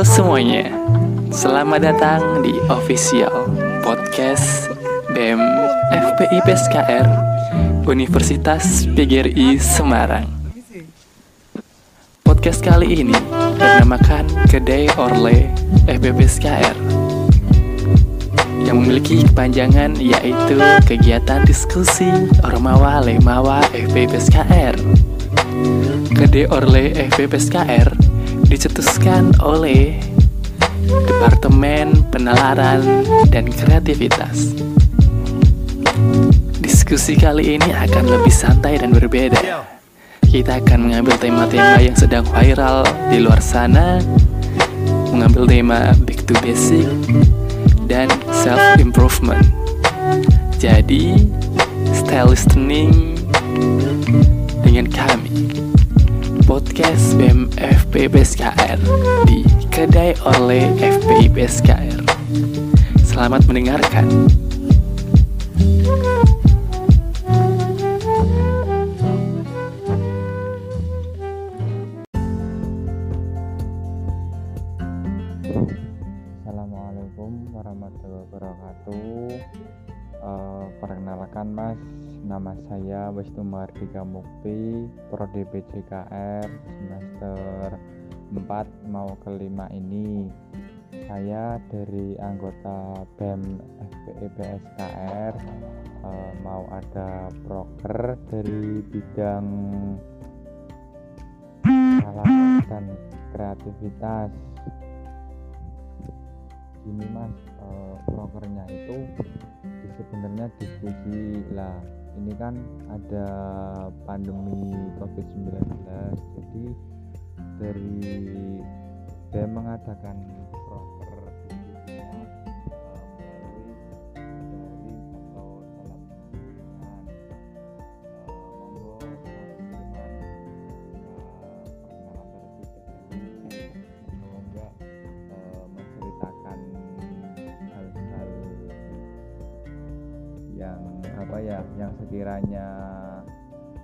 Halo semuanya, selamat datang di official podcast BEM FPI PSKR Universitas PGRI Semarang. Podcast kali ini bernamakan Kedai Orle FPPSKR yang memiliki kepanjangan yaitu kegiatan diskusi Ormawa Lemawa FPPSKR. Kedai Orle FPPSKR dicetuskan oleh Departemen Penalaran dan Kreativitas. Diskusi kali ini akan lebih santai dan berbeda. Kita akan mengambil tema-tema yang sedang viral di luar sana, mengambil tema back to basic dan self improvement. Jadi, style listening dengan kami podcast BEM FP PSKR di Kedai Orle FPI PSKR. Selamat mendengarkan. Assalamualaikum warahmatullahi wabarakatuh. Uh, perkenalkan Mas, nama saya Wisnu Mardika Mukti, Prodi PJKR semester 4 mau ke 5 ini. Saya dari anggota BEM FPE PSKR uh, mau ada proker dari bidang alat dan kreativitas gini mas prokernya itu sebenarnya diskusi lah ini kan ada pandemi covid-19 jadi dari saya mengadakan ya yang sekiranya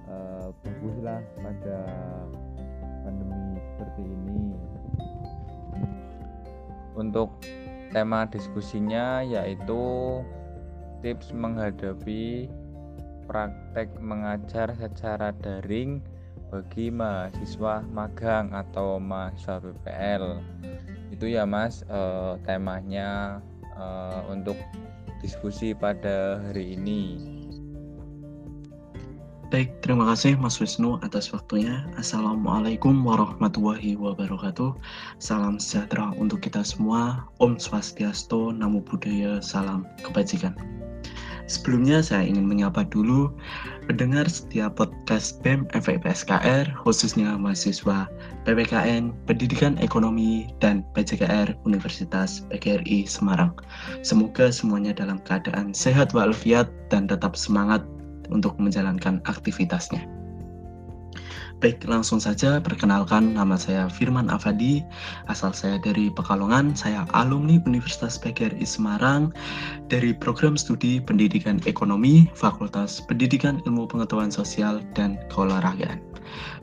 uh, baguslah pada pandemi seperti ini. Untuk tema diskusinya yaitu tips menghadapi praktek mengajar secara daring bagi mahasiswa magang atau mahasiswa PPL itu ya mas eh, temanya eh, untuk diskusi pada hari ini Baik, terima kasih Mas Wisnu atas waktunya. Assalamualaikum warahmatullahi wabarakatuh. Salam sejahtera untuk kita semua. Om Swastiastu, Namo Buddhaya, Salam Kebajikan. Sebelumnya saya ingin menyapa dulu pendengar setiap podcast BEM FEPSKR, khususnya mahasiswa PPKN, Pendidikan Ekonomi, dan PJKR Universitas PGRI Semarang. Semoga semuanya dalam keadaan sehat walafiat dan tetap semangat untuk menjalankan aktivitasnya. Baik, langsung saja perkenalkan nama saya Firman Afadi, asal saya dari Pekalongan, saya alumni Universitas PGRI Semarang dari program studi Pendidikan Ekonomi, Fakultas Pendidikan Ilmu Pengetahuan Sosial dan Keolahragaan.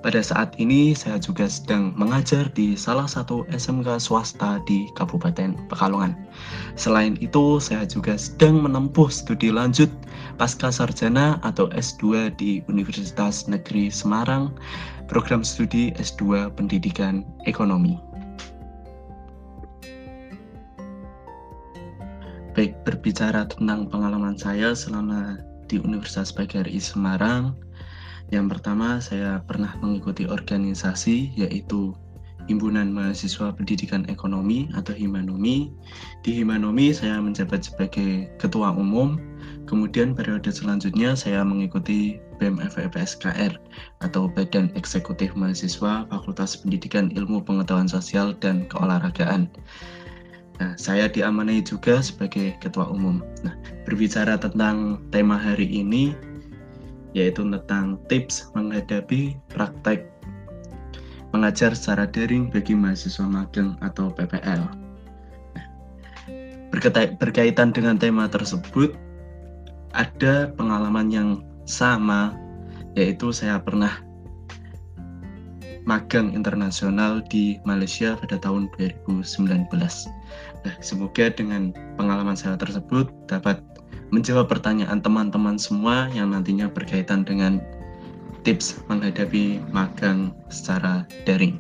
Pada saat ini saya juga sedang mengajar di salah satu SMK swasta di Kabupaten Pekalongan. Selain itu, saya juga sedang menempuh studi lanjut pasca sarjana atau S2 di Universitas Negeri Semarang, program studi S2 Pendidikan Ekonomi. Baik, berbicara tentang pengalaman saya selama di Universitas PGRI Semarang, yang pertama saya pernah mengikuti organisasi yaitu Himpunan Mahasiswa Pendidikan Ekonomi atau Himanomi. Di Himanomi saya menjabat sebagai ketua umum. Kemudian periode selanjutnya saya mengikuti BEM FEPSKR atau Badan Eksekutif Mahasiswa Fakultas Pendidikan Ilmu Pengetahuan Sosial dan Keolahragaan. Nah, saya diamanai juga sebagai ketua umum. Nah, berbicara tentang tema hari ini yaitu tentang tips menghadapi praktek mengajar secara daring bagi mahasiswa magang atau PPL. Nah, berkaitan dengan tema tersebut, ada pengalaman yang sama, yaitu saya pernah magang internasional di Malaysia pada tahun 2019. Nah, semoga dengan pengalaman saya tersebut dapat menjawab pertanyaan teman-teman semua yang nantinya berkaitan dengan tips menghadapi magang secara daring.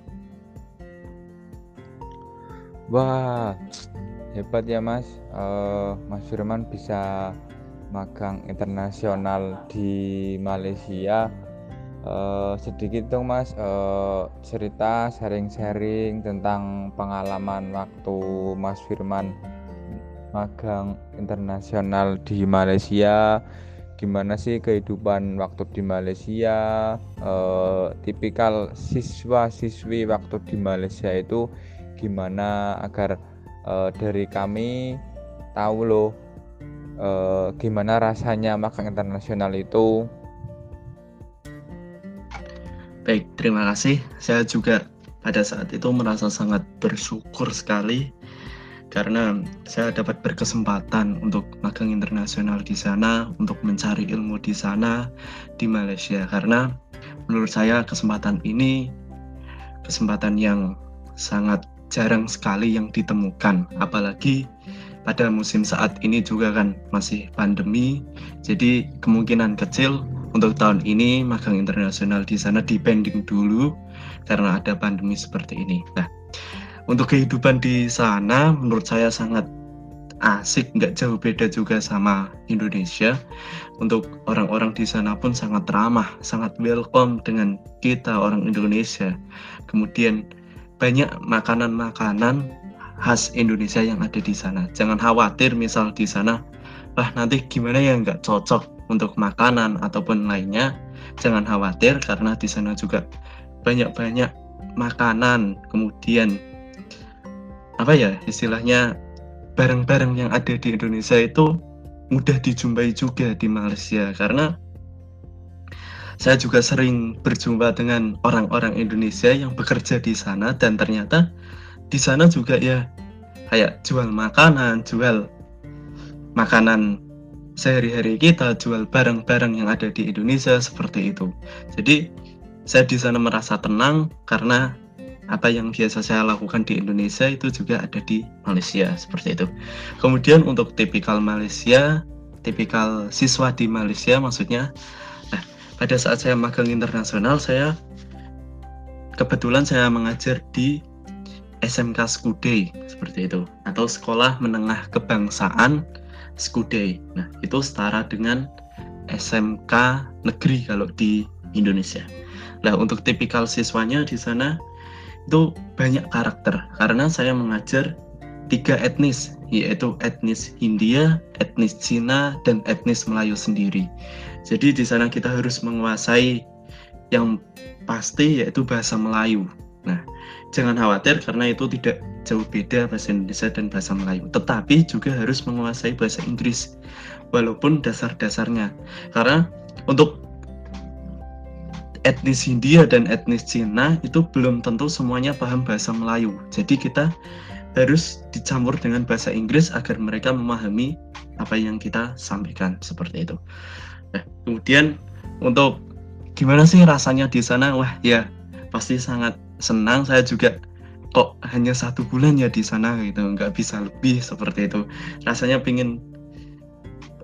Wah, hebat ya Mas. Uh, Mas Firman bisa magang internasional di Malaysia uh, sedikit dong mas uh, cerita sharing-sharing tentang pengalaman waktu mas Firman magang internasional di Malaysia. Gimana sih kehidupan waktu di Malaysia? Uh, tipikal siswa-siswi waktu di Malaysia itu gimana agar uh, dari kami tahu loh uh, gimana rasanya magang internasional itu? Baik, terima kasih. Saya juga pada saat itu merasa sangat bersyukur sekali karena saya dapat berkesempatan untuk magang internasional di sana, untuk mencari ilmu di sana di Malaysia. Karena menurut saya kesempatan ini kesempatan yang sangat jarang sekali yang ditemukan, apalagi pada musim saat ini juga kan masih pandemi, jadi kemungkinan kecil untuk tahun ini magang internasional di sana dipending dulu karena ada pandemi seperti ini. Nah, untuk kehidupan di sana menurut saya sangat asik, nggak jauh beda juga sama Indonesia. Untuk orang-orang di sana pun sangat ramah, sangat welcome dengan kita orang Indonesia. Kemudian banyak makanan-makanan khas Indonesia yang ada di sana. Jangan khawatir misal di sana, wah nanti gimana ya nggak cocok untuk makanan ataupun lainnya jangan khawatir karena di sana juga banyak-banyak makanan kemudian apa ya istilahnya barang-barang yang ada di Indonesia itu mudah dijumpai juga di Malaysia karena saya juga sering berjumpa dengan orang-orang Indonesia yang bekerja di sana dan ternyata di sana juga ya kayak jual makanan, jual makanan sehari-hari kita jual barang-barang yang ada di Indonesia seperti itu. Jadi saya di sana merasa tenang karena apa yang biasa saya lakukan di Indonesia itu juga ada di Malaysia seperti itu. Kemudian untuk tipikal Malaysia, tipikal siswa di Malaysia maksudnya, nah pada saat saya magang internasional saya kebetulan saya mengajar di SMK Skudai seperti itu atau Sekolah Menengah Kebangsaan Skudai. Nah, itu setara dengan SMK negeri kalau di Indonesia. Nah, untuk tipikal siswanya di sana itu banyak karakter karena saya mengajar tiga etnis yaitu etnis Hindia, etnis Cina, dan etnis Melayu sendiri. Jadi di sana kita harus menguasai yang pasti yaitu bahasa Melayu. Nah, jangan khawatir karena itu tidak jauh beda bahasa Indonesia dan bahasa Melayu. Tetapi juga harus menguasai bahasa Inggris walaupun dasar-dasarnya. Karena untuk etnis Hindia dan etnis Cina itu belum tentu semuanya paham bahasa Melayu. Jadi kita harus dicampur dengan bahasa Inggris agar mereka memahami apa yang kita sampaikan seperti itu. Nah, kemudian untuk gimana sih rasanya di sana? Wah, ya pasti sangat senang saya juga kok hanya satu bulan ya di sana gitu nggak bisa lebih seperti itu rasanya pingin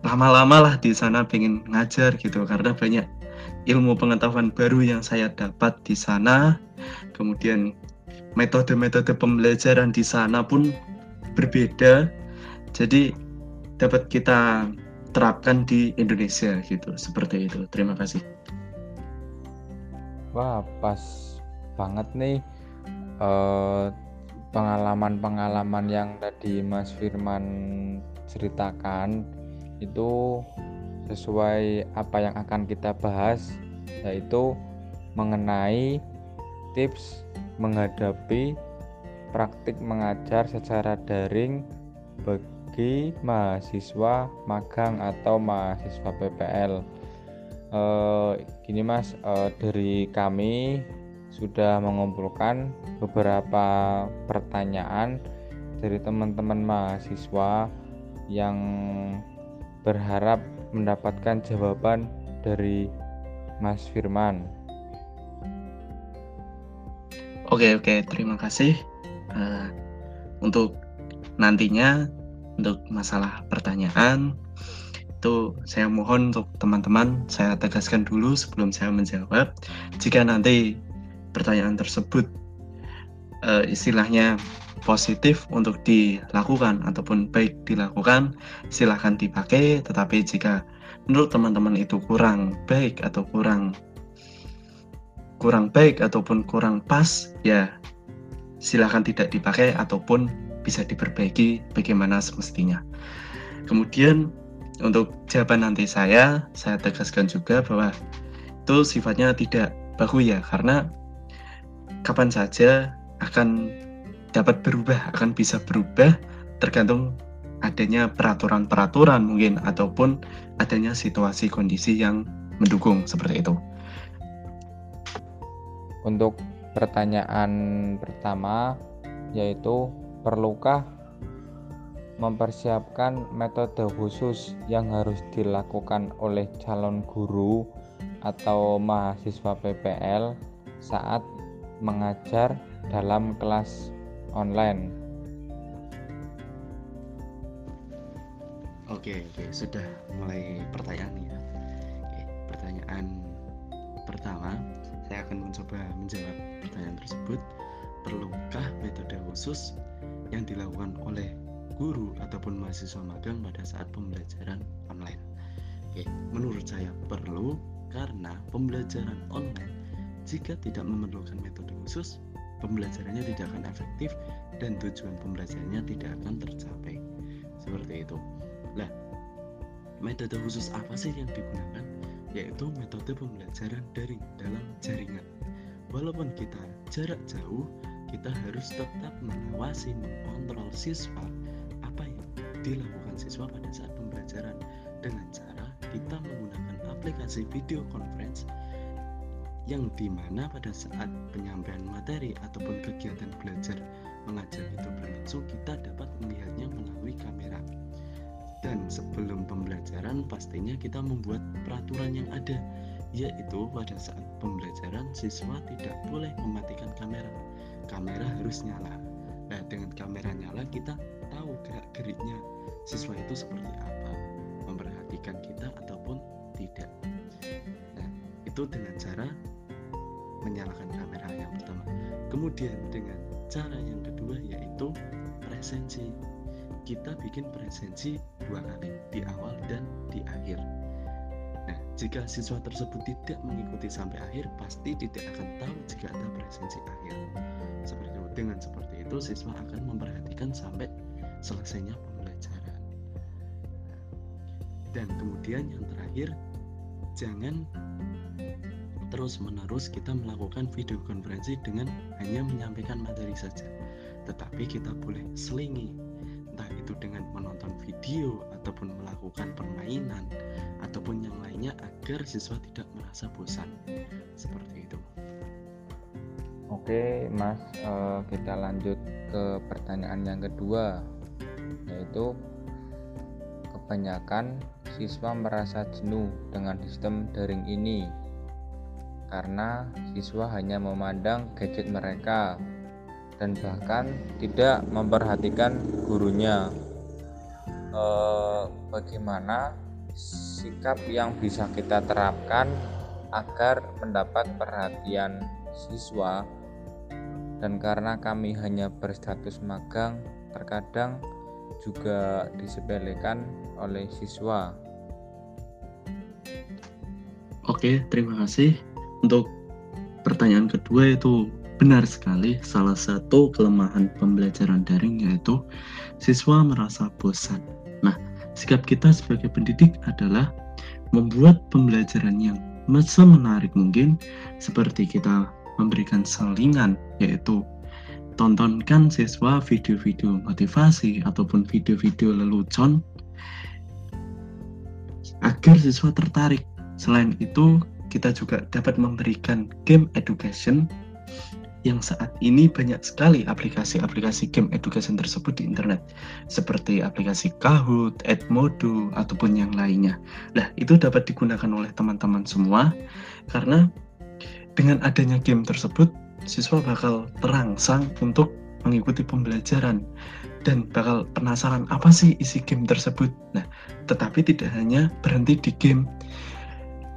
lama-lama lah di sana pengen ngajar gitu karena banyak ilmu pengetahuan baru yang saya dapat di sana. Kemudian metode-metode pembelajaran di sana pun berbeda. Jadi dapat kita terapkan di Indonesia gitu seperti itu. Terima kasih. Wah pas banget nih eh, pengalaman-pengalaman yang tadi Mas Firman ceritakan itu sesuai apa yang akan kita bahas yaitu mengenai tips menghadapi praktik mengajar secara daring bagi mahasiswa magang atau mahasiswa PPL. Uh, eh, gini mas, uh, dari kami sudah mengumpulkan beberapa pertanyaan dari teman-teman mahasiswa yang berharap mendapatkan jawaban dari Mas Firman. Oke oke. Terima kasih. Uh, untuk nantinya untuk masalah pertanyaan itu saya mohon untuk teman-teman saya tegaskan dulu sebelum saya menjawab. Jika nanti pertanyaan tersebut uh, istilahnya positif untuk dilakukan ataupun baik dilakukan silahkan dipakai. Tetapi jika menurut teman-teman itu kurang baik atau kurang kurang baik ataupun kurang pas ya silahkan tidak dipakai ataupun bisa diperbaiki bagaimana semestinya. Kemudian untuk jawaban nanti saya saya tegaskan juga bahwa itu sifatnya tidak baku ya karena kapan saja akan dapat berubah, akan bisa berubah tergantung adanya peraturan-peraturan mungkin ataupun adanya situasi kondisi yang mendukung seperti itu. Untuk pertanyaan pertama yaitu perlukah mempersiapkan metode khusus yang harus dilakukan oleh calon guru atau mahasiswa PPL saat mengajar dalam kelas online. Oke, oke, sudah mulai pertanyaan ya. Oke, pertanyaan pertama, saya akan mencoba menjawab pertanyaan tersebut. Perlukah metode khusus yang dilakukan oleh guru ataupun mahasiswa magang pada saat pembelajaran online? Oke, menurut saya perlu karena pembelajaran online jika tidak memerlukan metode khusus pembelajarannya tidak akan efektif dan tujuan pembelajarannya tidak akan tercapai. Seperti itu. Nah metode khusus apa sih yang digunakan? Yaitu metode pembelajaran daring dalam jaringan. Walaupun kita jarak jauh kita harus tetap mengawasi mengontrol siswa apa yang dilakukan siswa pada saat pembelajaran. Dengan cara kita menggunakan aplikasi video conference yang di mana pada saat penyampaian materi ataupun kegiatan belajar mengajar itu berlangsung kita dapat melihatnya melalui kamera. Dan sebelum pembelajaran pastinya kita membuat peraturan yang ada yaitu pada saat pembelajaran siswa tidak boleh mematikan kamera. Kamera harus nyala. Nah dengan kamera nyala kita tahu gerak geriknya siswa itu seperti apa memperhatikan kita ataupun tidak. Nah itu dengan cara menyalakan kamera yang pertama. Kemudian dengan cara yang kedua yaitu presensi. Kita bikin presensi dua kali di awal dan di akhir. Nah jika siswa tersebut tidak mengikuti sampai akhir pasti tidak akan tahu jika ada presensi akhir. Seperti itu. Dengan seperti itu siswa akan memperhatikan sampai selesainya pembelajaran. Dan kemudian yang terakhir jangan terus-menerus kita melakukan video konferensi dengan hanya menyampaikan materi saja. Tetapi kita boleh selingi, entah itu dengan menonton video ataupun melakukan permainan ataupun yang lainnya agar siswa tidak merasa bosan. Seperti itu. Oke, Mas, uh, kita lanjut ke pertanyaan yang kedua, yaitu kebanyakan siswa merasa jenuh dengan sistem daring ini karena siswa hanya memandang gadget mereka dan bahkan tidak memperhatikan gurunya. E, bagaimana sikap yang bisa kita terapkan agar mendapat perhatian siswa? Dan karena kami hanya berstatus magang, terkadang juga disepelekan oleh siswa. Oke, terima kasih. Untuk pertanyaan kedua itu benar sekali salah satu kelemahan pembelajaran daring yaitu siswa merasa bosan. Nah, sikap kita sebagai pendidik adalah membuat pembelajaran yang semenarik mungkin seperti kita memberikan selingan yaitu tontonkan siswa video-video motivasi ataupun video-video lelucon agar siswa tertarik. Selain itu, kita juga dapat memberikan game education yang saat ini banyak sekali aplikasi-aplikasi game education tersebut di internet seperti aplikasi Kahoot, Edmodo ataupun yang lainnya. Nah, itu dapat digunakan oleh teman-teman semua karena dengan adanya game tersebut siswa bakal terangsang untuk mengikuti pembelajaran dan bakal penasaran apa sih isi game tersebut. Nah, tetapi tidak hanya berhenti di game.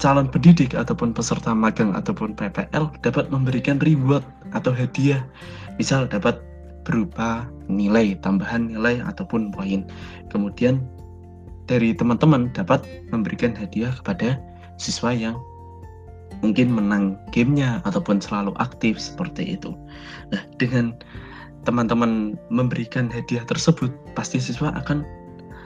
Calon pendidik ataupun peserta magang ataupun PPL dapat memberikan reward atau hadiah. Misal dapat berupa nilai, tambahan nilai ataupun poin. Kemudian dari teman-teman dapat memberikan hadiah kepada siswa yang mungkin menang gamenya ataupun selalu aktif seperti itu. Nah, dengan teman-teman memberikan hadiah tersebut, pasti siswa akan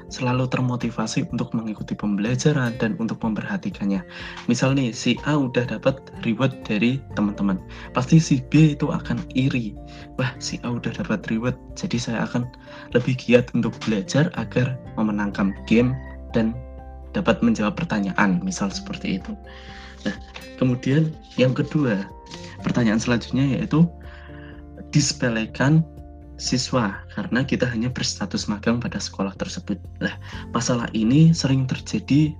selalu termotivasi untuk mengikuti pembelajaran dan untuk memperhatikannya. Misal nih, si A udah dapat reward dari teman-teman. Pasti si B itu akan iri. Wah, si A udah dapat reward, jadi saya akan lebih giat untuk belajar agar memenangkan game dan dapat menjawab pertanyaan, misal seperti itu. Nah, kemudian yang kedua, pertanyaan selanjutnya yaitu disepelekan siswa karena kita hanya berstatus magang pada sekolah tersebut. Nah, masalah ini sering terjadi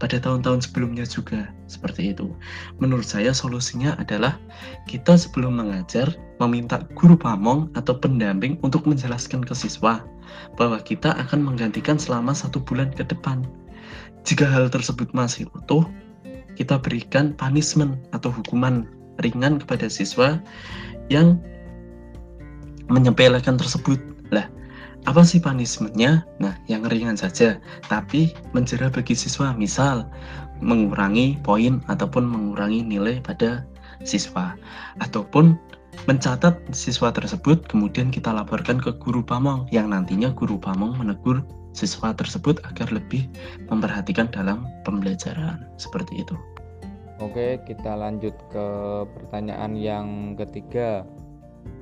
pada tahun-tahun sebelumnya juga seperti itu. Menurut saya solusinya adalah kita sebelum mengajar meminta guru pamong atau pendamping untuk menjelaskan ke siswa bahwa kita akan menggantikan selama satu bulan ke depan. Jika hal tersebut masih utuh, kita berikan punishment atau hukuman ringan kepada siswa yang menyepelekan tersebut. Lah, apa sih punishmentnya? Nah, yang ringan saja, tapi menjera bagi siswa, misal mengurangi poin ataupun mengurangi nilai pada siswa, ataupun mencatat siswa tersebut, kemudian kita laporkan ke guru pamong, yang nantinya guru pamong menegur siswa tersebut agar lebih memperhatikan dalam pembelajaran, seperti itu. Oke, kita lanjut ke pertanyaan yang ketiga.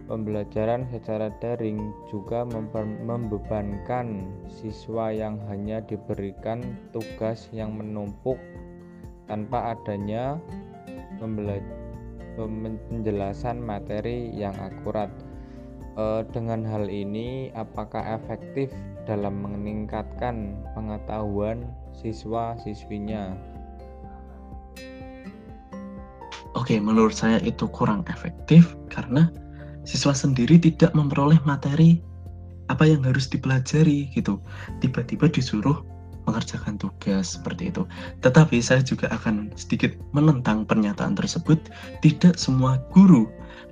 Pembelajaran secara daring juga membebankan siswa yang hanya diberikan tugas yang menumpuk tanpa adanya penjelasan materi yang akurat. E, dengan hal ini, apakah efektif dalam meningkatkan pengetahuan siswa-siswinya? Oke, menurut saya itu kurang efektif karena siswa sendiri tidak memperoleh materi apa yang harus dipelajari gitu. Tiba-tiba disuruh mengerjakan tugas seperti itu. Tetapi saya juga akan sedikit menentang pernyataan tersebut. Tidak semua guru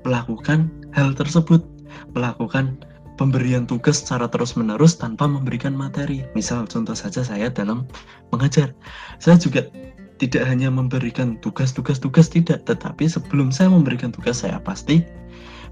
melakukan hal tersebut, melakukan pemberian tugas secara terus-menerus tanpa memberikan materi. Misal contoh saja saya dalam mengajar. Saya juga tidak hanya memberikan tugas-tugas-tugas tidak, tetapi sebelum saya memberikan tugas saya pasti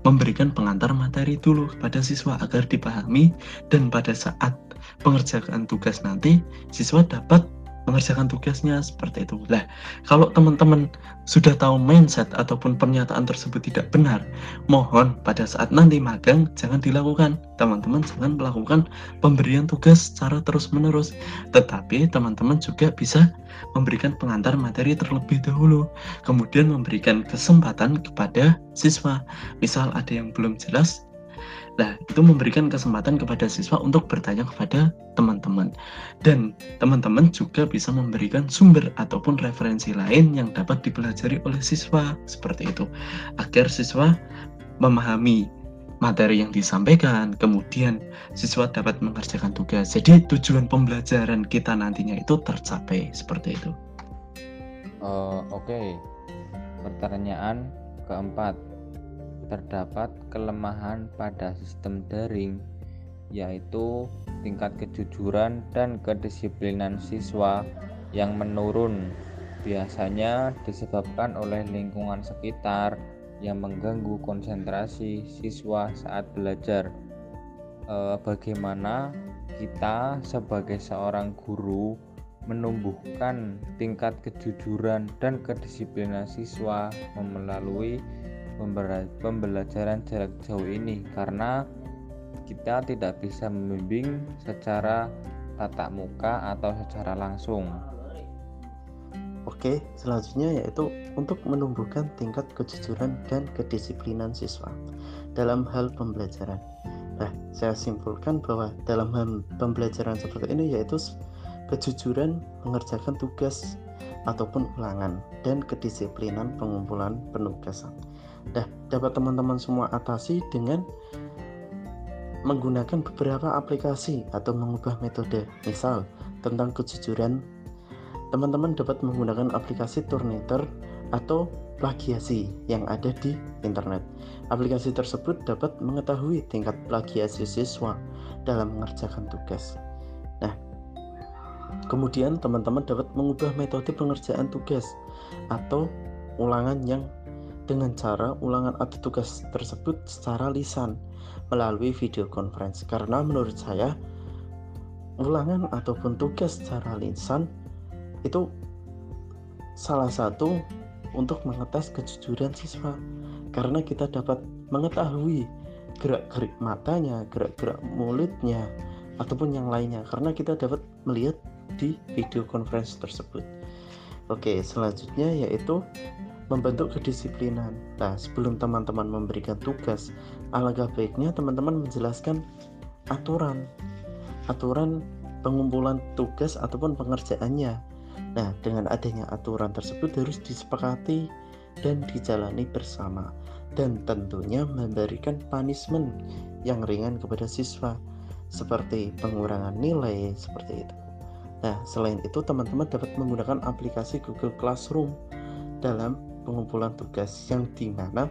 memberikan pengantar materi dulu kepada siswa agar dipahami dan pada saat pengerjaan tugas nanti siswa dapat mengerjakan tugasnya seperti itu. Lah, kalau teman-teman sudah tahu mindset ataupun pernyataan tersebut tidak benar, mohon pada saat nanti magang jangan dilakukan. Teman-teman jangan melakukan pemberian tugas secara terus-menerus, tetapi teman-teman juga bisa memberikan pengantar materi terlebih dahulu, kemudian memberikan kesempatan kepada siswa. Misal ada yang belum jelas, Nah, itu memberikan kesempatan kepada siswa untuk bertanya kepada teman-teman. Dan teman-teman juga bisa memberikan sumber ataupun referensi lain yang dapat dipelajari oleh siswa seperti itu. Agar siswa memahami materi yang disampaikan, kemudian siswa dapat mengerjakan tugas. Jadi tujuan pembelajaran kita nantinya itu tercapai seperti itu. Uh, Oke, okay. pertanyaan keempat terdapat kelemahan pada sistem daring, yaitu tingkat kejujuran dan kedisiplinan siswa yang menurun, biasanya disebabkan oleh lingkungan sekitar yang mengganggu konsentrasi siswa saat belajar. E, bagaimana kita sebagai seorang guru menumbuhkan tingkat kejujuran dan kedisiplinan siswa melalui pembelajaran jarak jauh ini karena kita tidak bisa membimbing secara tatap muka atau secara langsung. Oke, selanjutnya yaitu untuk menumbuhkan tingkat kejujuran dan kedisiplinan siswa dalam hal pembelajaran. Nah, saya simpulkan bahwa dalam hal pembelajaran seperti ini yaitu kejujuran mengerjakan tugas ataupun ulangan dan kedisiplinan pengumpulan penugasan. Nah, dapat teman-teman semua atasi dengan menggunakan beberapa aplikasi atau mengubah metode. Misal, tentang kejujuran, teman-teman dapat menggunakan aplikasi Turnitin atau plagiasi yang ada di internet. Aplikasi tersebut dapat mengetahui tingkat plagiasi siswa dalam mengerjakan tugas. Nah, kemudian teman-teman dapat mengubah metode pengerjaan tugas atau ulangan yang dengan cara ulangan atau tugas tersebut secara lisan melalui video conference. Karena menurut saya ulangan ataupun tugas secara lisan itu salah satu untuk mengetes kejujuran siswa. Karena kita dapat mengetahui gerak-gerik matanya, gerak-gerak mulutnya ataupun yang lainnya. Karena kita dapat melihat di video conference tersebut. Oke, selanjutnya yaitu membentuk kedisiplinan. Nah, sebelum teman-teman memberikan tugas, alangkah baiknya teman-teman menjelaskan aturan, aturan pengumpulan tugas ataupun pengerjaannya. Nah, dengan adanya aturan tersebut harus disepakati dan dijalani bersama dan tentunya memberikan punishment yang ringan kepada siswa seperti pengurangan nilai seperti itu. Nah, selain itu teman-teman dapat menggunakan aplikasi Google Classroom dalam pengumpulan tugas yang di mana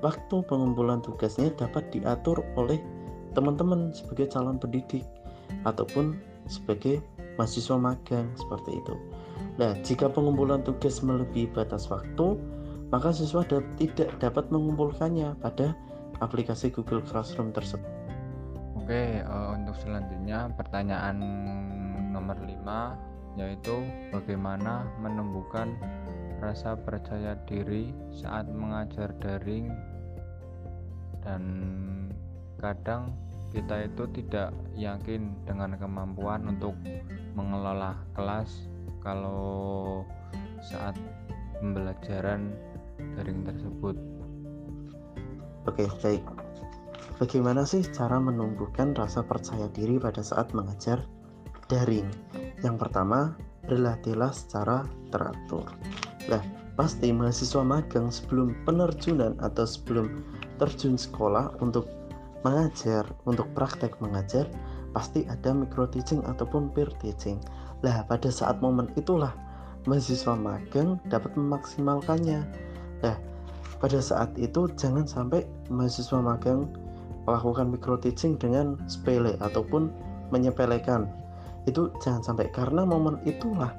waktu pengumpulan tugasnya dapat diatur oleh teman-teman sebagai calon pendidik ataupun sebagai mahasiswa magang seperti itu. Nah, jika pengumpulan tugas melebihi batas waktu, maka siswa tidak dapat mengumpulkannya pada aplikasi Google Classroom tersebut. Oke, uh, untuk selanjutnya pertanyaan nomor 5 yaitu bagaimana menumbuhkan rasa percaya diri saat mengajar daring dan kadang kita itu tidak yakin dengan kemampuan untuk mengelola kelas kalau saat pembelajaran daring tersebut. Oke, baik. Bagaimana sih cara menumbuhkan rasa percaya diri pada saat mengajar daring? Yang pertama, berlatihlah secara teratur. Nah, pasti mahasiswa magang sebelum penerjunan atau sebelum terjun sekolah untuk mengajar, untuk praktek mengajar, pasti ada micro teaching ataupun peer teaching. Lah, pada saat momen itulah mahasiswa magang dapat memaksimalkannya. Nah, pada saat itu jangan sampai mahasiswa magang melakukan micro teaching dengan sepele ataupun menyepelekan. Itu jangan sampai karena momen itulah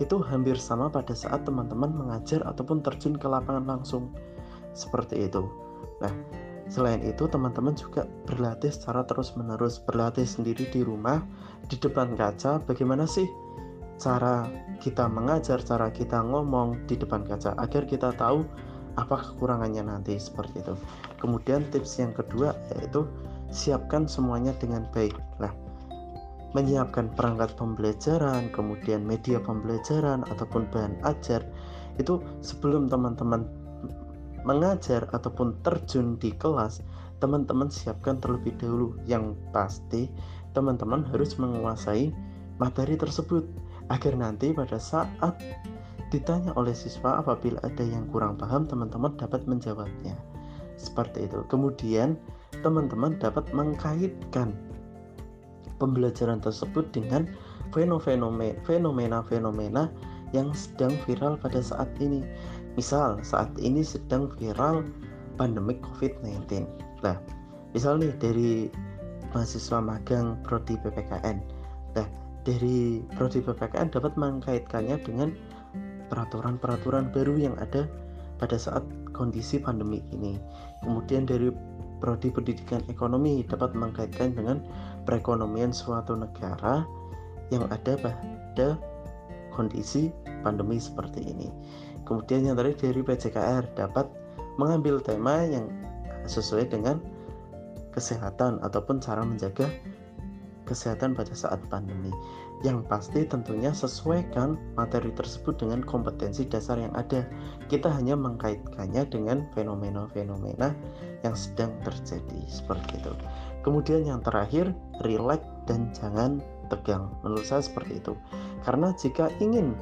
itu hampir sama pada saat teman-teman mengajar ataupun terjun ke lapangan langsung. Seperti itu. Nah selain itu teman-teman juga berlatih secara terus-menerus berlatih sendiri di rumah di depan kaca. Bagaimana sih cara kita mengajar cara kita ngomong di depan kaca agar kita tahu apa kekurangannya nanti? Seperti itu. Kemudian tips yang kedua yaitu siapkan semuanya dengan baik. Lah menyiapkan perangkat pembelajaran, kemudian media pembelajaran ataupun bahan ajar itu sebelum teman-teman mengajar ataupun terjun di kelas, teman-teman siapkan terlebih dahulu. Yang pasti teman-teman harus menguasai materi tersebut agar nanti pada saat ditanya oleh siswa apabila ada yang kurang paham, teman-teman dapat menjawabnya. Seperti itu. Kemudian teman-teman dapat mengkaitkan pembelajaran tersebut dengan fenomena-fenomena yang sedang viral pada saat ini. Misal, saat ini sedang viral pandemik COVID-19. Nah, misal dari mahasiswa magang prodi PPKN. Nah, dari prodi PPKN dapat mengkaitkannya dengan peraturan-peraturan baru yang ada pada saat kondisi pandemi ini. Kemudian dari prodi pendidikan ekonomi dapat mengkaitkan dengan perekonomian suatu negara yang ada pada kondisi pandemi seperti ini. Kemudian yang tadi dari PJKR dapat mengambil tema yang sesuai dengan kesehatan ataupun cara menjaga kesehatan pada saat pandemi. Yang pasti tentunya sesuaikan materi tersebut dengan kompetensi dasar yang ada. Kita hanya mengkaitkannya dengan fenomena-fenomena yang sedang terjadi seperti itu. Kemudian yang terakhir, relax dan jangan tegang. Menurut saya seperti itu. Karena jika ingin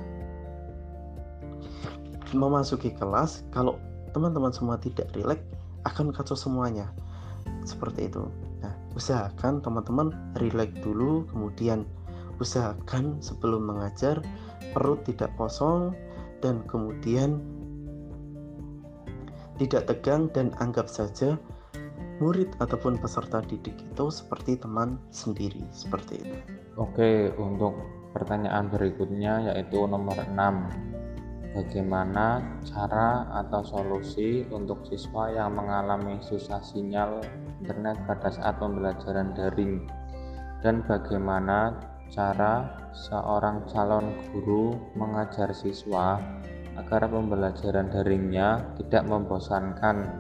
memasuki kelas kalau teman-teman semua tidak rileks akan kacau semuanya seperti itu nah usahakan teman-teman rileks dulu kemudian usahakan sebelum mengajar perut tidak kosong dan kemudian tidak tegang dan anggap saja murid ataupun peserta didik itu seperti teman sendiri seperti itu. Oke, untuk pertanyaan berikutnya yaitu nomor 6 bagaimana cara atau solusi untuk siswa yang mengalami susah sinyal internet pada saat pembelajaran daring dan bagaimana cara seorang calon guru mengajar siswa agar pembelajaran daringnya tidak membosankan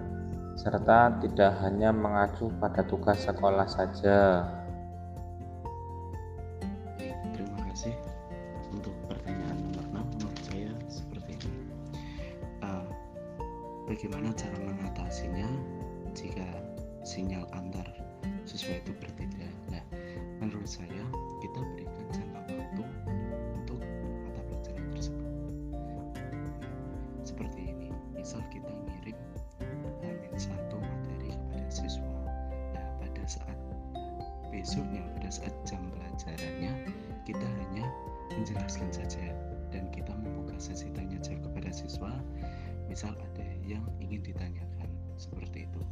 serta tidak hanya mengacu pada tugas sekolah saja. terima kasih untuk pertanyaan nomor 6 menurut saya seperti ini. Uh, bagaimana cara mengatasinya jika sinyal antar siswa itu berbeda? Menurut saya kita berikan jangka waktu untuk mata pelajaran tersebut. Seperti ini, misal kita ngirim hamin satu materi kepada siswa. Nah, pada saat besoknya, pada saat jam pelajarannya, kita hanya menjelaskan saja dan kita membuka sesi tanya jawab kepada siswa. Misal ada yang ingin ditanyakan seperti itu.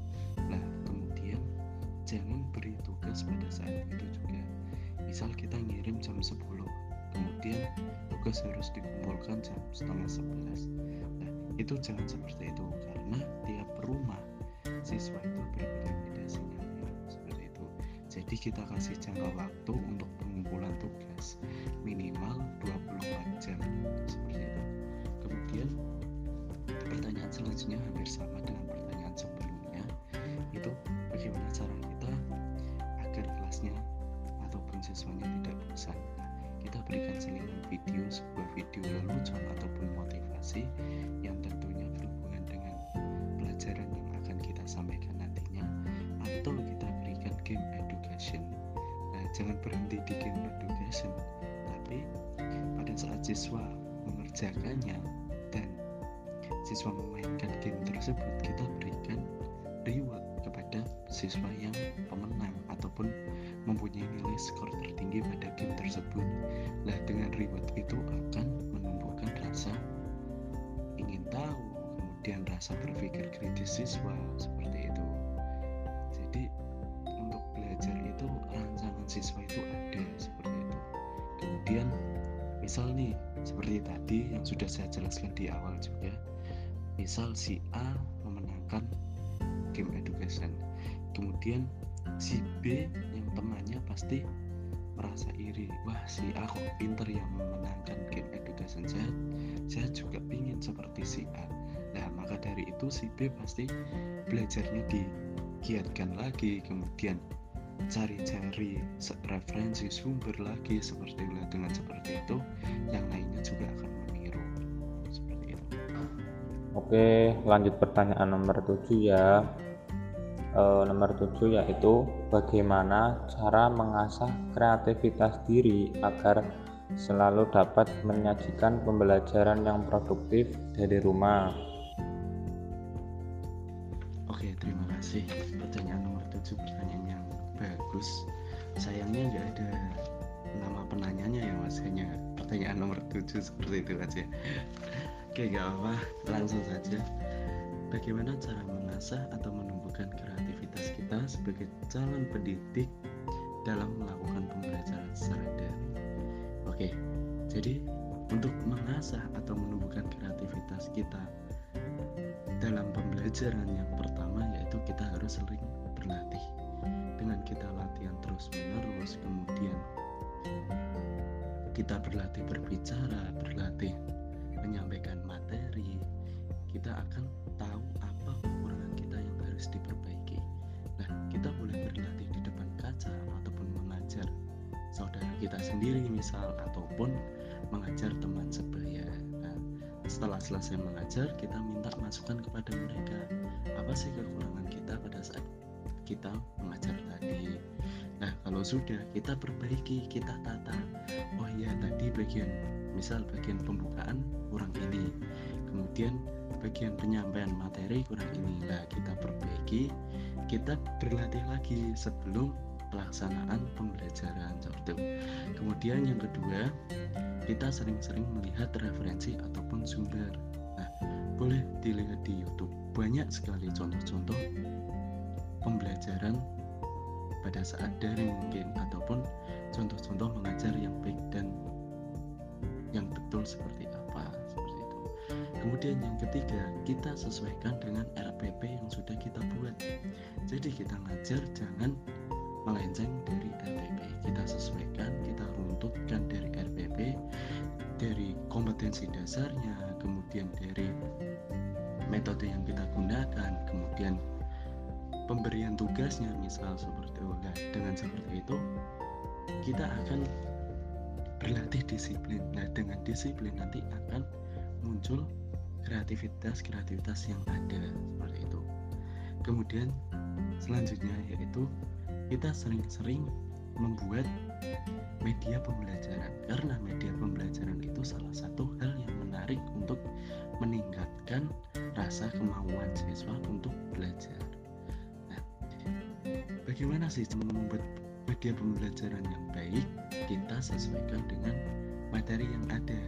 Nah, kemudian jangan beri tugas pada saat itu juga misal kita ngirim jam 10 kemudian tugas harus dikumpulkan jam setengah 11 nah itu jangan seperti itu karena tiap rumah siswa itu berbeda-beda sinyalnya seperti itu. Jadi kita kasih jangka waktu untuk pengumpulan tugas minimal 24 jam seperti itu. Kemudian pertanyaan selanjutnya hampir sama dengan pertanyaan sebelumnya itu bagaimana cara kita agar kelasnya ataupun siswanya tidak bosan kita berikan selingan video sebuah video lelucon ataupun motivasi yang tentunya berhubungan dengan pelajaran yang akan kita sampaikan nantinya. Atau kita berikan game education. Nah jangan berhenti di game education tapi pada saat siswa mengerjakannya dan siswa memainkan game tersebut kita berikan reward kepada siswa yang pemenang ataupun mempunyai nilai skor tertinggi pada game tersebut. Nah, dengan reward itu akan menumbuhkan rasa ingin tahu, kemudian rasa berpikir kritis siswa seperti itu. Jadi untuk belajar itu rancangan siswa itu ada seperti itu. Kemudian misal nih seperti tadi yang sudah saya jelaskan di awal juga misal si A memenangkan game education kemudian si Yang temannya pasti merasa iri. Wah si A kok pinter yang memenangkan game education saya saya juga pingin seperti si A. Nah maka dari itu si B pasti belajarnya digiatkan lagi kemudian cari-cari referensi sumber lagi seperti dengan seperti itu yang lainnya juga akan meniru. Seperti itu. Oke, lanjut pertanyaan nomor 7 ya. E, nomor 7 yaitu bagaimana cara mengasah kreativitas diri agar selalu dapat menyajikan pembelajaran yang produktif dari rumah. Oke, terima kasih. Pertanyaan nomor 7 pertanyaan yang bagus. Sayangnya nggak ada nama penanyanya ya mas hanya pertanyaan nomor 7 seperti itu aja. Oke, gak apa, langsung saja. Bagaimana cara mengasah atau menumbuhkan kreativitas kita sebagai calon pendidik dalam melakukan pembelajaran secara daring? Oke, jadi untuk mengasah atau menumbuhkan kreativitas kita dalam pembelajaran yang pertama yaitu kita harus sering berlatih. Dengan kita latihan terus-menerus, kemudian kita berlatih berbicara, berlatih menyampaikan materi, kita akan tahu apa kekurangan kita yang harus diperbaiki. Kita sendiri misal ataupun mengajar teman sebaya. Nah, setelah selesai mengajar, kita minta masukan kepada mereka. Apa sih kekurangan kita pada saat kita mengajar tadi? Nah, kalau sudah kita perbaiki, kita tata. Oh ya, tadi bagian misal bagian pembukaan kurang ini kemudian bagian penyampaian materi kurang ini lah kita perbaiki kita berlatih lagi sebelum pelaksanaan pembelajaran seperti itu kemudian yang kedua kita sering-sering melihat referensi ataupun sumber. Nah boleh dilihat di YouTube. Banyak sekali contoh-contoh pembelajaran pada saat daring mungkin ataupun contoh-contoh mengajar yang baik dan yang betul seperti apa seperti itu. Kemudian yang ketiga kita sesuaikan dengan RPP yang sudah kita buat. Jadi kita ngajar jangan melenceng dari RPP kita sesuaikan kita runtutkan dari RPP dari kompetensi dasarnya kemudian dari metode yang kita gunakan kemudian pemberian tugasnya misal seperti itu nah, dengan seperti itu kita akan berlatih disiplin. Nah dengan disiplin nanti akan muncul kreativitas-kreativitas yang ada seperti itu. Kemudian selanjutnya yaitu kita sering-sering membuat media pembelajaran karena media pembelajaran itu salah satu hal yang menarik untuk meningkatkan rasa kemauan siswa untuk belajar. Bagaimana sih membuat media pembelajaran yang baik? Kita sesuaikan dengan materi yang ada.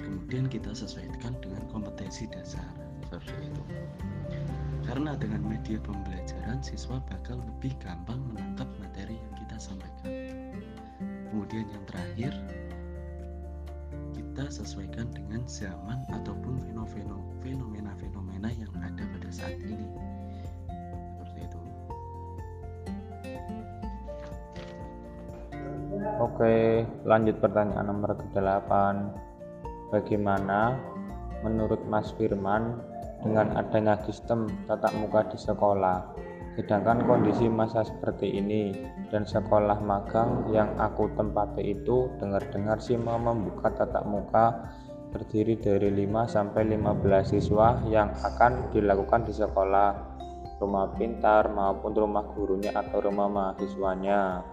Kemudian kita sesuaikan dengan kompetensi dasar seperti itu karena dengan media pembelajaran siswa bakal lebih gampang menangkap materi yang kita sampaikan. Kemudian yang terakhir kita sesuaikan dengan zaman ataupun fenomena-fenomena yang ada pada saat ini. Oke, lanjut pertanyaan nomor ke-8. Bagaimana menurut Mas Firman dengan adanya sistem tatap muka di sekolah? Sedangkan kondisi masa seperti ini dan sekolah magang yang aku tempati itu dengar-dengar sih mau membuka tatap muka terdiri dari 5 sampai 15 siswa yang akan dilakukan di sekolah rumah pintar maupun rumah gurunya atau rumah mahasiswanya.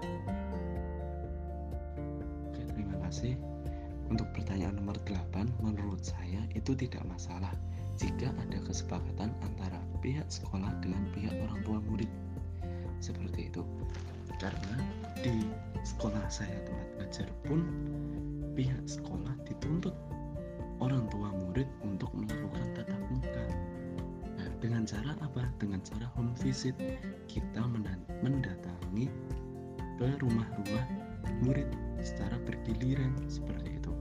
kasih. Untuk pertanyaan nomor 8, menurut saya itu tidak masalah jika ada kesepakatan antara pihak sekolah dengan pihak orang tua murid. Seperti itu. Karena di sekolah saya tempat belajar pun pihak sekolah dituntut orang tua murid untuk melakukan tatap muka. Nah, dengan cara apa? Dengan cara home visit, kita mendatangi ke rumah-rumah murid secara bergiliran seperti itu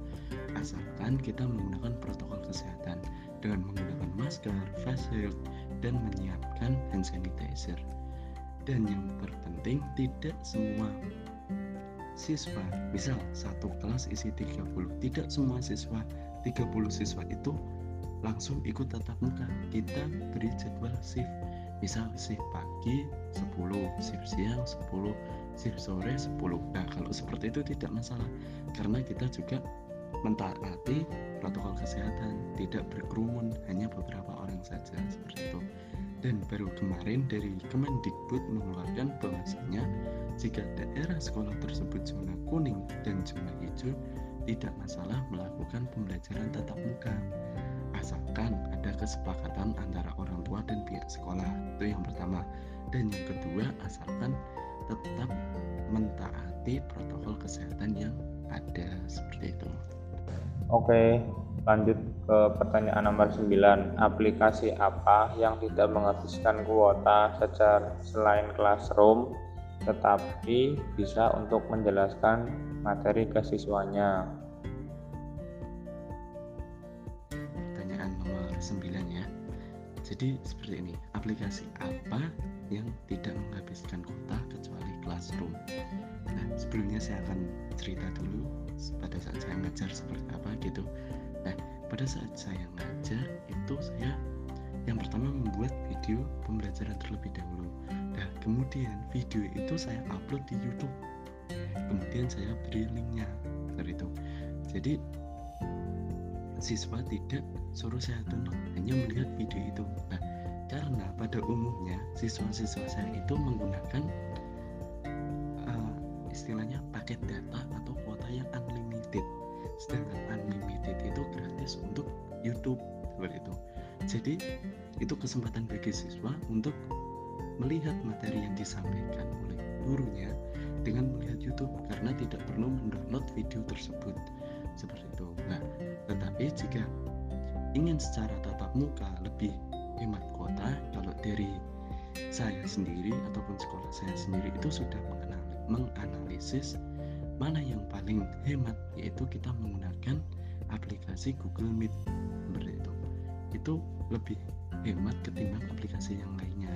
asalkan kita menggunakan protokol kesehatan dengan menggunakan masker, face shield, dan menyiapkan hand sanitizer. Dan yang terpenting tidak semua siswa misal satu kelas isi 30 tidak semua siswa 30 siswa itu langsung ikut tatap muka. Kita beri jadwal shift misal shift pagi 10 shift siang 10 shift sore 10 nah kalau seperti itu tidak masalah karena kita juga mentaati protokol kesehatan tidak berkerumun hanya beberapa orang saja seperti itu. Dan baru kemarin dari Kemendikbud mengeluarkan bahwasanya jika daerah sekolah tersebut zona kuning dan zona hijau tidak masalah melakukan pembelajaran tatap muka asalkan ada kesepakatan antara orang tua dan pihak sekolah. Itu yang pertama. Dan yang kedua asalkan tetap mentaati protokol kesehatan yang ada seperti itu oke lanjut ke pertanyaan nomor 9 aplikasi apa yang tidak menghabiskan kuota secara selain classroom tetapi bisa untuk menjelaskan materi ke siswanya? 9 ya. Jadi seperti ini. Aplikasi apa yang tidak menghabiskan kuota kecuali Classroom sebelumnya saya akan cerita dulu pada saat saya ngajar seperti apa gitu. Nah pada saat saya ngajar itu saya yang pertama membuat video pembelajaran terlebih dahulu. Nah kemudian video itu saya upload di YouTube. Kemudian saya beri linknya dari itu. Jadi siswa tidak suruh saya tonton hanya melihat video itu. Nah karena pada umumnya siswa-siswa saya itu menggunakan istilahnya paket data atau kuota yang unlimited. Sedangkan unlimited itu gratis untuk YouTube seperti itu. Jadi itu kesempatan bagi siswa untuk melihat materi yang disampaikan oleh gurunya dengan melihat YouTube karena tidak perlu mendownload video tersebut. Seperti itu. Nah, tetapi jika ingin secara tatap muka lebih hemat kuota, kalau dari saya sendiri ataupun sekolah saya sendiri itu sudah menganalisis mana yang paling hemat yaitu kita menggunakan aplikasi Google Meet seperti itu. Itu lebih hemat ketimbang aplikasi yang lainnya.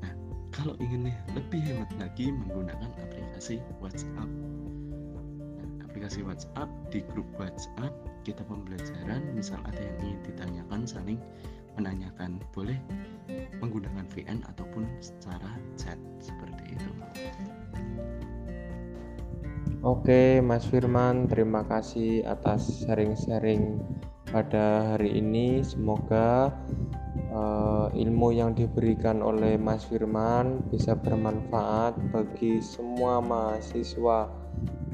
Nah, kalau ingin lebih hemat lagi menggunakan aplikasi WhatsApp. Nah, aplikasi WhatsApp di grup WhatsApp kita pembelajaran, misal ada yang ingin ditanyakan saling menanyakan, boleh menggunakan VN ataupun secara chat seperti itu. Oke, Mas Firman, terima kasih atas sharing-sharing pada hari ini. Semoga uh, ilmu yang diberikan oleh Mas Firman bisa bermanfaat bagi semua mahasiswa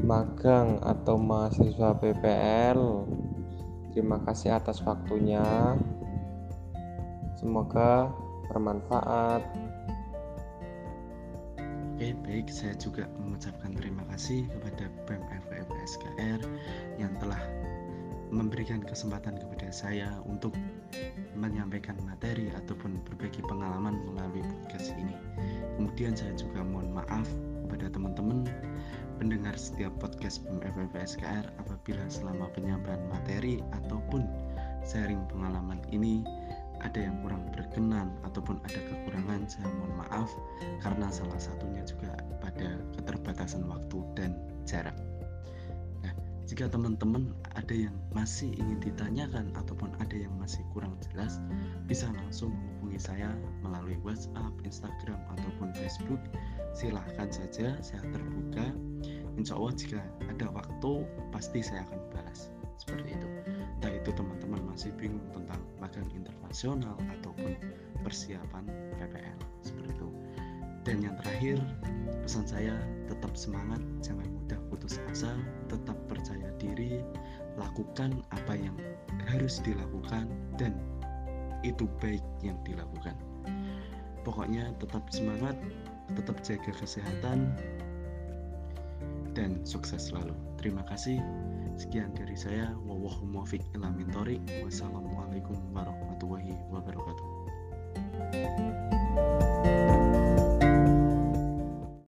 magang atau mahasiswa PPL. Terima kasih atas waktunya. Semoga bermanfaat. Oke, baik. Saya juga mengucapkan terima kasih kepada BEM FFSKR yang telah memberikan kesempatan kepada saya untuk menyampaikan materi ataupun berbagi pengalaman melalui podcast ini. Kemudian saya juga mohon maaf kepada teman-teman pendengar setiap podcast BEM FFSKR apabila selama penyampaian materi ataupun sharing pengalaman ini ada yang kurang berkenan ataupun ada kekurangan saya mohon maaf karena salah satunya juga pada keterbatasan waktu dan jarak. Nah jika teman-teman ada yang masih ingin ditanyakan ataupun ada yang masih kurang jelas bisa langsung menghubungi saya melalui WhatsApp, Instagram ataupun Facebook. Silahkan saja saya terbuka. Insya Allah jika ada waktu pasti saya akan balas. Seperti itu entah itu teman-teman masih bingung tentang magang internasional ataupun persiapan PPL seperti itu. Dan yang terakhir pesan saya tetap semangat jangan mudah putus asa tetap percaya diri lakukan apa yang harus dilakukan dan itu baik yang dilakukan. Pokoknya tetap semangat tetap jaga kesehatan dan sukses selalu. Terima kasih Sekian dari saya. Wassalamualaikum warahmatullahi wabarakatuh.